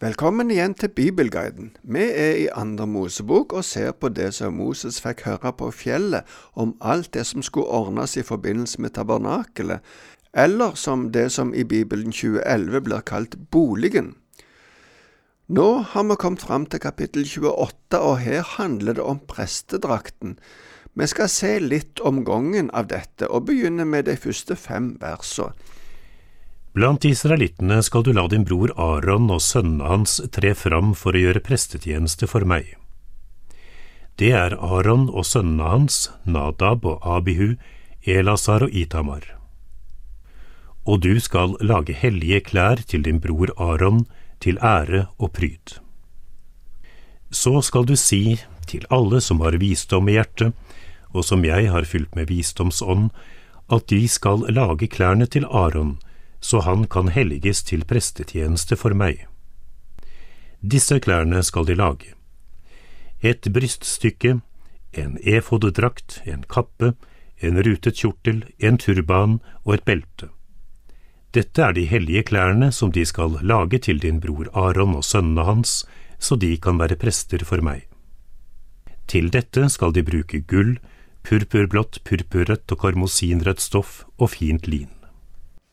Velkommen igjen til Bibelguiden. Vi er i Andre Mosebok og ser på det som Moses fikk høre på fjellet om alt det som skulle ordnes i forbindelse med tabernakelet, eller som det som i Bibelen 2011 blir kalt boligen. Nå har vi kommet fram til kapittel 28, og her handler det om prestedrakten. Vi skal se litt om gangen av dette, og begynne med de første fem versene. Blant israelittene skal du la din bror Aron og sønnene hans tre fram for å gjøre prestetjeneste for meg. Det er Aron og sønnene hans, Nadab og Abihu, Elasar og Itamar. Og du skal lage hellige klær til din bror Aron, til ære og pryd. Så skal du si til alle som har visdom i hjertet, og som jeg har fylt med visdomsånd, at de skal lage klærne til Aron, så han kan helliges til prestetjeneste for meg. Disse klærne skal de lage. Et bryststykke, en efoddrakt, en kappe, en rutet kjortel, en turban og et belte. Dette er de hellige klærne som de skal lage til din bror Aron og sønnene hans, så de kan være prester for meg. Til dette skal de bruke gull, purpurblått, purpurrødt og karmosinrødt stoff og fint lin.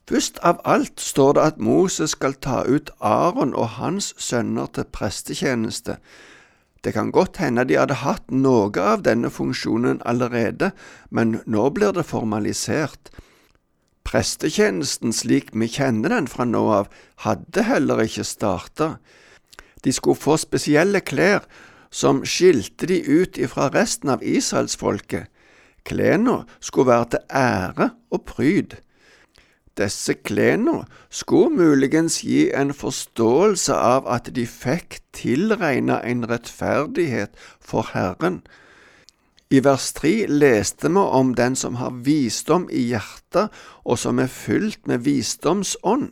Først av alt står det at Moses skal ta ut Aron og hans sønner til prestetjeneste. Det kan godt hende de hadde hatt noe av denne funksjonen allerede, men nå blir det formalisert. Prestetjenesten slik vi kjenner den fra nå av, hadde heller ikke starta. De skulle få spesielle klær som skilte de ut ifra resten av israelsfolket. Klærne skulle være til ære og pryd. Disse klærne skulle muligens gi en forståelse av at de fikk tilregna en rettferdighet for Herren. I vers tre leste vi om den som har visdom i hjertet, og som er fylt med visdomsånd.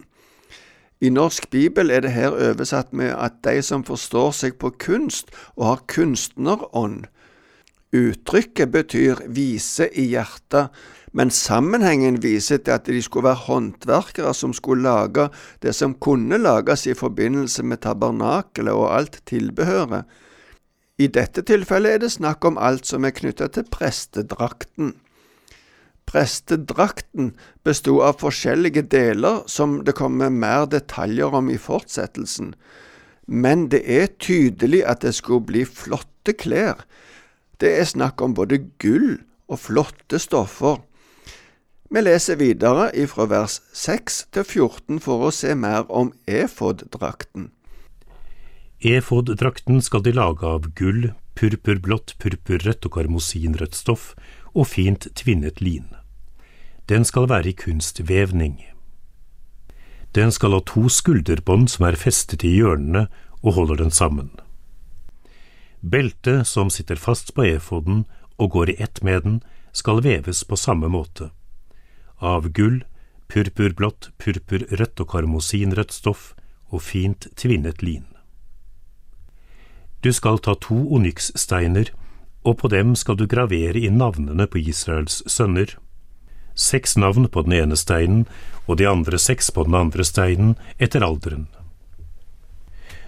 I norsk bibel er det her oversatt med at de som forstår seg på kunst og har kunstnerånd. Uttrykket betyr vise i hjertet, men sammenhengen viser til at de skulle være håndverkere som skulle lage det som kunne lages i forbindelse med tabernakelet og alt tilbehøret. I dette tilfellet er det snakk om alt som er knyttet til prestedrakten. Prestedrakten bestod av forskjellige deler som det kommer mer detaljer om i fortsettelsen, men det er tydelig at det skulle bli flotte klær. Det er snakk om både gull og flotte stoffer. Vi leser videre ifra vers 6 til 14 for å se mer om efoddrakten. Efoddrakten skal de lage av gull, purpurblått, purpurrødt og karmosinrødt stoff og fint tvinnet lin. Den skal være i kunstvevning. Den skal ha to skulderbånd som er festet i hjørnene og holder den sammen. Beltet som sitter fast på efoden og går i ett med den, skal veves på samme måte av gull, purpurblått, purpurrødt og karmosinrødt stoff og fint tvinnet lin. Du skal ta to onykssteiner, og på dem skal du gravere inn navnene på Israels sønner. Seks navn på den ene steinen og de andre seks på den andre steinen etter alderen.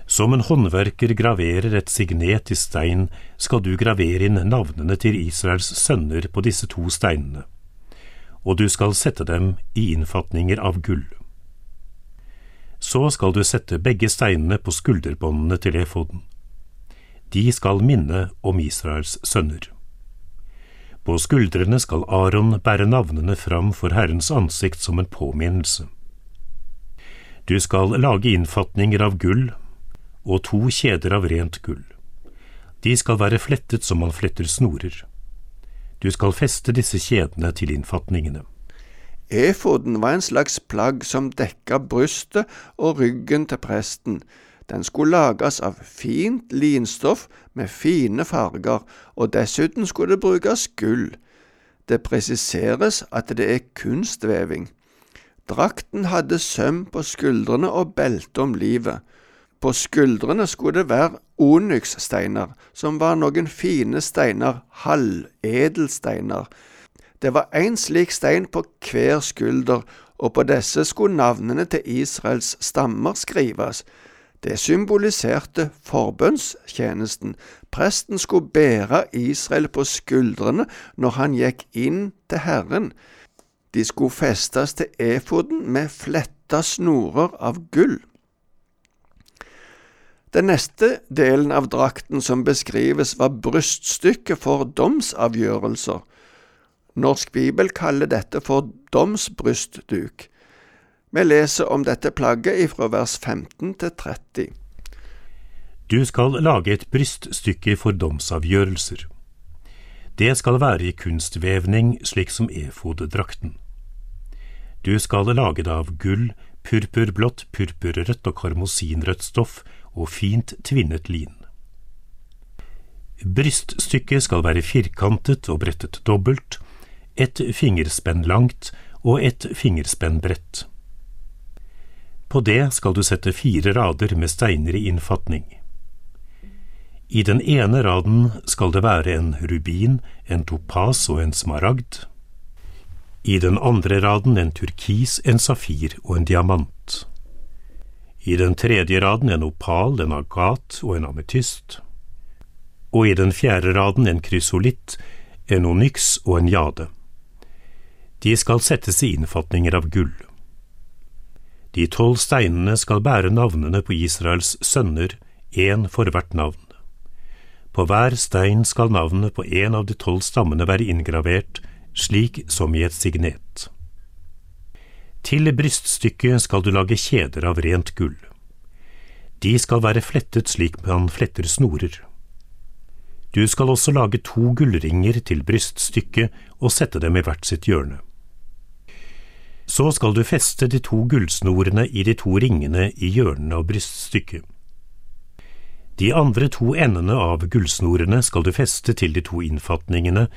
Som en håndverker graverer et signet i stein, skal du gravere inn navnene til Israels sønner på disse to steinene og du skal sette dem i innfatninger av gull. Så skal du sette begge steinene på skulderbåndene til efoden. De skal minne om Israels sønner. På skuldrene skal Aron bære navnene fram for Herrens ansikt som en påminnelse. Du skal lage innfatninger av gull og to kjeder av rent gull. De skal være flettet som man fletter snorer. Du skal feste disse kjedene til innfatningene. Efoden var en slags plagg som dekka brystet og ryggen til presten. Den skulle lages av fint linstoff med fine farger, og dessuten skulle det brukes gull. Det presiseres at det er kunstveving. Drakten hadde søm på skuldrene og belte om livet. På skuldrene skulle det være onykssteiner, som var noen fine steiner, halvedelsteiner. Det var én slik stein på hver skulder, og på disse skulle navnene til Israels stammer skrives. Det symboliserte forbønnstjenesten. Presten skulle bære Israel på skuldrene når han gikk inn til Herren. De skulle festes til efoden med fletta snorer av gull. Den neste delen av drakten som beskrives, var bryststykket for domsavgjørelser. Norsk bibel kaller dette for domsbrystduk. Vi leser om dette plagget ifra vers 15 til 30. Du skal lage et bryststykke for domsavgjørelser. Det skal være i kunstvevning slik som efoddrakten. Du skal lage det av gull, purpurblått, purpurrødt og karmosinrødt stoff og fint tvinnet lin. Bryststykket skal være firkantet og brettet dobbelt, et fingerspenn langt og et fingerspenn bredt. På det skal du sette fire rader med steiner i innfatning. I den ene raden skal det være en rubin, en topas og en smaragd. I den andre raden en turkis, en safir og en diamant. I den tredje raden en opal, en agat og en ametyst. Og i den fjerde raden en krysolitt, en onyx og en jade. De skal settes i innfatninger av gull. De tolv steinene skal bære navnene på Israels sønner, én for hvert navn. På hver stein skal navnet på en av de tolv stammene være inngravert, slik som i et signet. Til bryststykket skal du lage kjeder av rent gull. De skal være flettet slik man fletter snorer. Du skal også lage to gullringer til bryststykket og sette dem i hvert sitt hjørne. Så skal du feste de to gullsnorene i de to ringene i hjørnene av bryststykket. De andre to endene av gullsnorene skal du feste til de to innfatningene,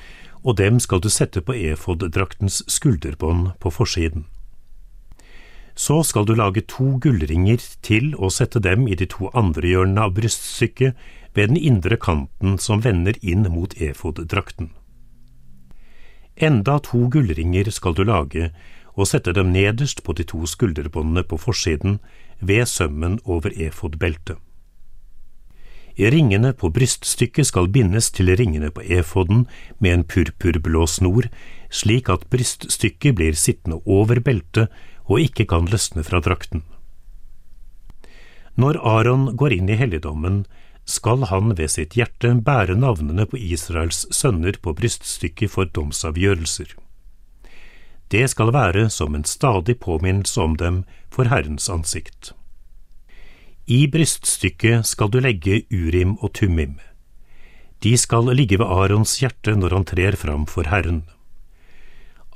og dem skal du sette på efoddraktens skulderbånd på forsiden. Så skal du lage to gullringer til og sette dem i de to andre hjørnene av bryststykket ved den indre kanten som vender inn mot efoddrakten. Enda to gullringer skal du lage og sette dem nederst på de to skulderbåndene på forsiden ved sømmen over efodbeltet. Ringene på bryststykket skal bindes til ringene på efoden med en purpurblå snor, slik at bryststykket blir sittende over beltet og ikke kan løsne fra drakten. Når Aron går inn i helligdommen, skal han ved sitt hjerte bære navnene på Israels sønner på bryststykket for domsavgjørelser. Det skal være som en stadig påminnelse om dem for Herrens ansikt. I bryststykket skal du legge urim og tumim. De skal ligge ved Arons hjerte når han trer fram for Herren.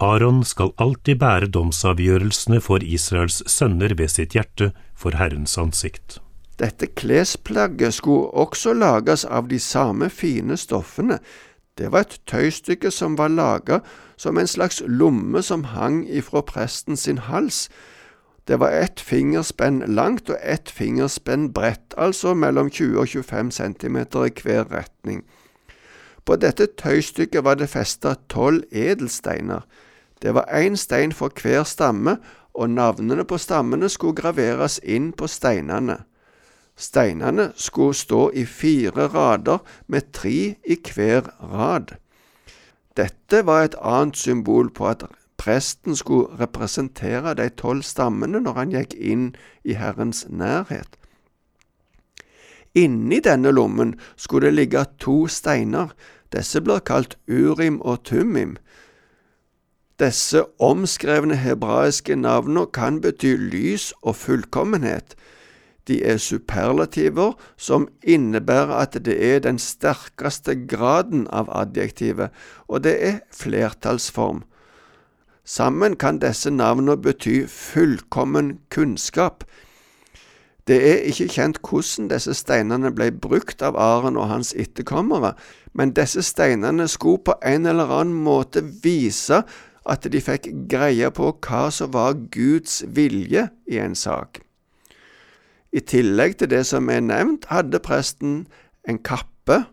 Aron skal alltid bære domsavgjørelsene for Israels sønner ved sitt hjerte for Herrens ansikt. Dette klesplagget skulle også lages av de samme fine stoffene det var et tøystykke som var laget som en slags lomme som hang ifra presten sin hals. Det var ett fingerspenn langt og ett fingerspenn bredt, altså mellom 20 og 25 centimeter i hver retning. På dette tøystykket var det festa tolv edelsteiner. Det var én stein for hver stamme, og navnene på stammene skulle graveres inn på steinene. Steinene skulle stå i fire rader med tre i hver rad. Dette var et annet symbol på at presten skulle representere de tolv stammene når han gikk inn i Herrens nærhet. Inni denne lommen skulle det ligge to steiner. Disse blir kalt urim og tumim. Disse omskrevne hebraiske navnene kan bety lys og fullkommenhet. De er superlativer som innebærer at det er den sterkeste graden av adjektivet, og det er flertallsform. Sammen kan disse navnene bety fullkommen kunnskap. Det er ikke kjent hvordan disse steinene ble brukt av Aron og hans etterkommere, men disse steinene skulle på en eller annen måte vise at de fikk greie på hva som var Guds vilje i en sak. I tillegg til det som er nevnt, hadde presten en kappe,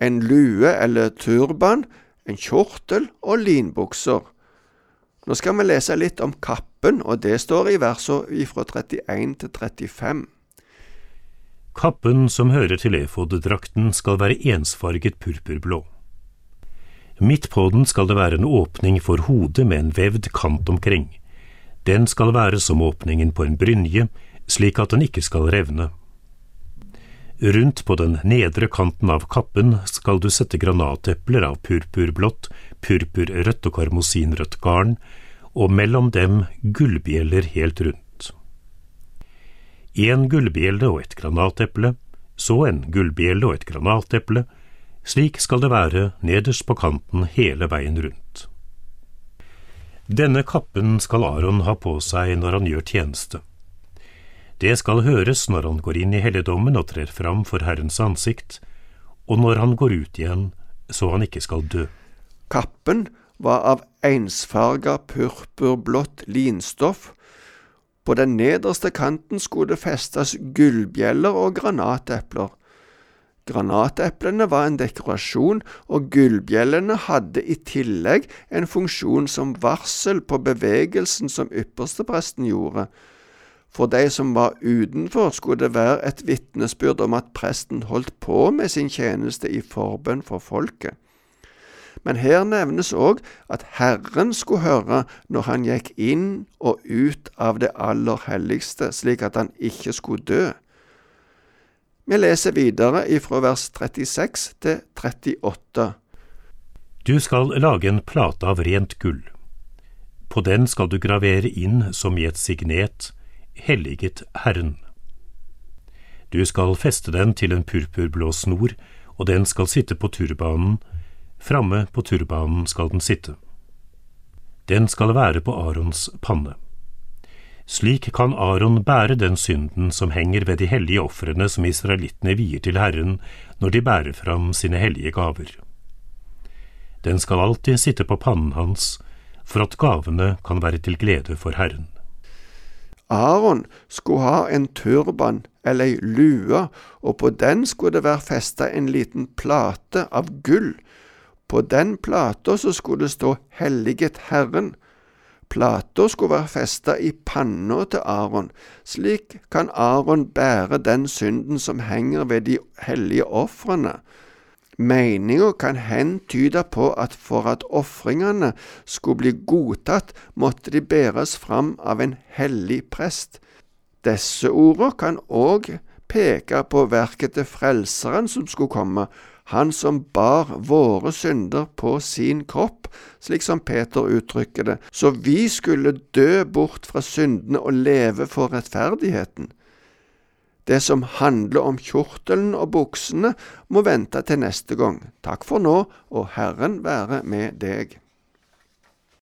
en lue eller turban, en kjortel og linbukser. Nå skal vi lese litt om kappen, og det står i versene fra 31 til 35. Kappen som hører til efoddrakten skal være ensfarget purpurblå. Midt på den skal det være en åpning for hodet med en vevd kant omkring. Den skal være som åpningen på en brynje, slik at den ikke skal revne. Rundt på den nedre kanten av kappen skal du sette granatepler av purpurblått, purpurrødt og karmosinrødt garn, og mellom dem gullbjeller helt rundt. En gullbjelle og et granateple, så en gullbjelle og et granateple, slik skal det være nederst på kanten hele veien rundt. Denne kappen skal Aron ha på seg når han gjør tjeneste. Det skal høres når han går inn i helligdommen og trer fram for Herrens ansikt, og når han går ut igjen, så han ikke skal dø. Kappen var av ensfarga purpurblått linstoff. På den nederste kanten skulle det festes gullbjeller og granatepler. Granateplene var en dekorasjon, og gullbjellene hadde i tillegg en funksjon som varsel på bevegelsen som ypperstepresten gjorde. For de som var utenfor, skulle det være et vitnesbyrd om at presten holdt på med sin tjeneste i forbønn for folket. Men her nevnes òg at Herren skulle høre når han gikk inn og ut av det aller helligste, slik at han ikke skulle dø. Vi leser videre ifra vers 36 til 38. Du skal lage en plate av rent gull. På den skal du gravere inn som i et signet, helliget Herren. Du skal feste den til en purpurblå snor, og den skal sitte på turbanen, framme på turbanen skal den sitte. Den skal være på Arons panne. Slik kan Aron bære den synden som henger ved de hellige ofrene som israelittene vier til Herren når de bærer fram sine hellige gaver. Den skal alltid sitte på pannen hans, for at gavene kan være til glede for Herren. Aron skulle ha en turban eller ei lue, og på den skulle det være festa en liten plate av gull. På den plata så skulle det stå Helliget Herren, Plata skulle være festa i panna til Aron, slik kan Aron bære den synden som henger ved de hellige ofrene. Meninga kan hen tyde på at for at ofringene skulle bli godtatt, måtte de bæres fram av en hellig prest. Disse ordene kan òg peke på verket til Frelseren som skulle komme, han som bar våre synder på sin kropp, slik som Peter uttrykker det, så vi skulle dø bort fra syndene og leve for rettferdigheten. Det som handler om kjortelen og buksene, må vente til neste gang. Takk for nå, og Herren være med deg.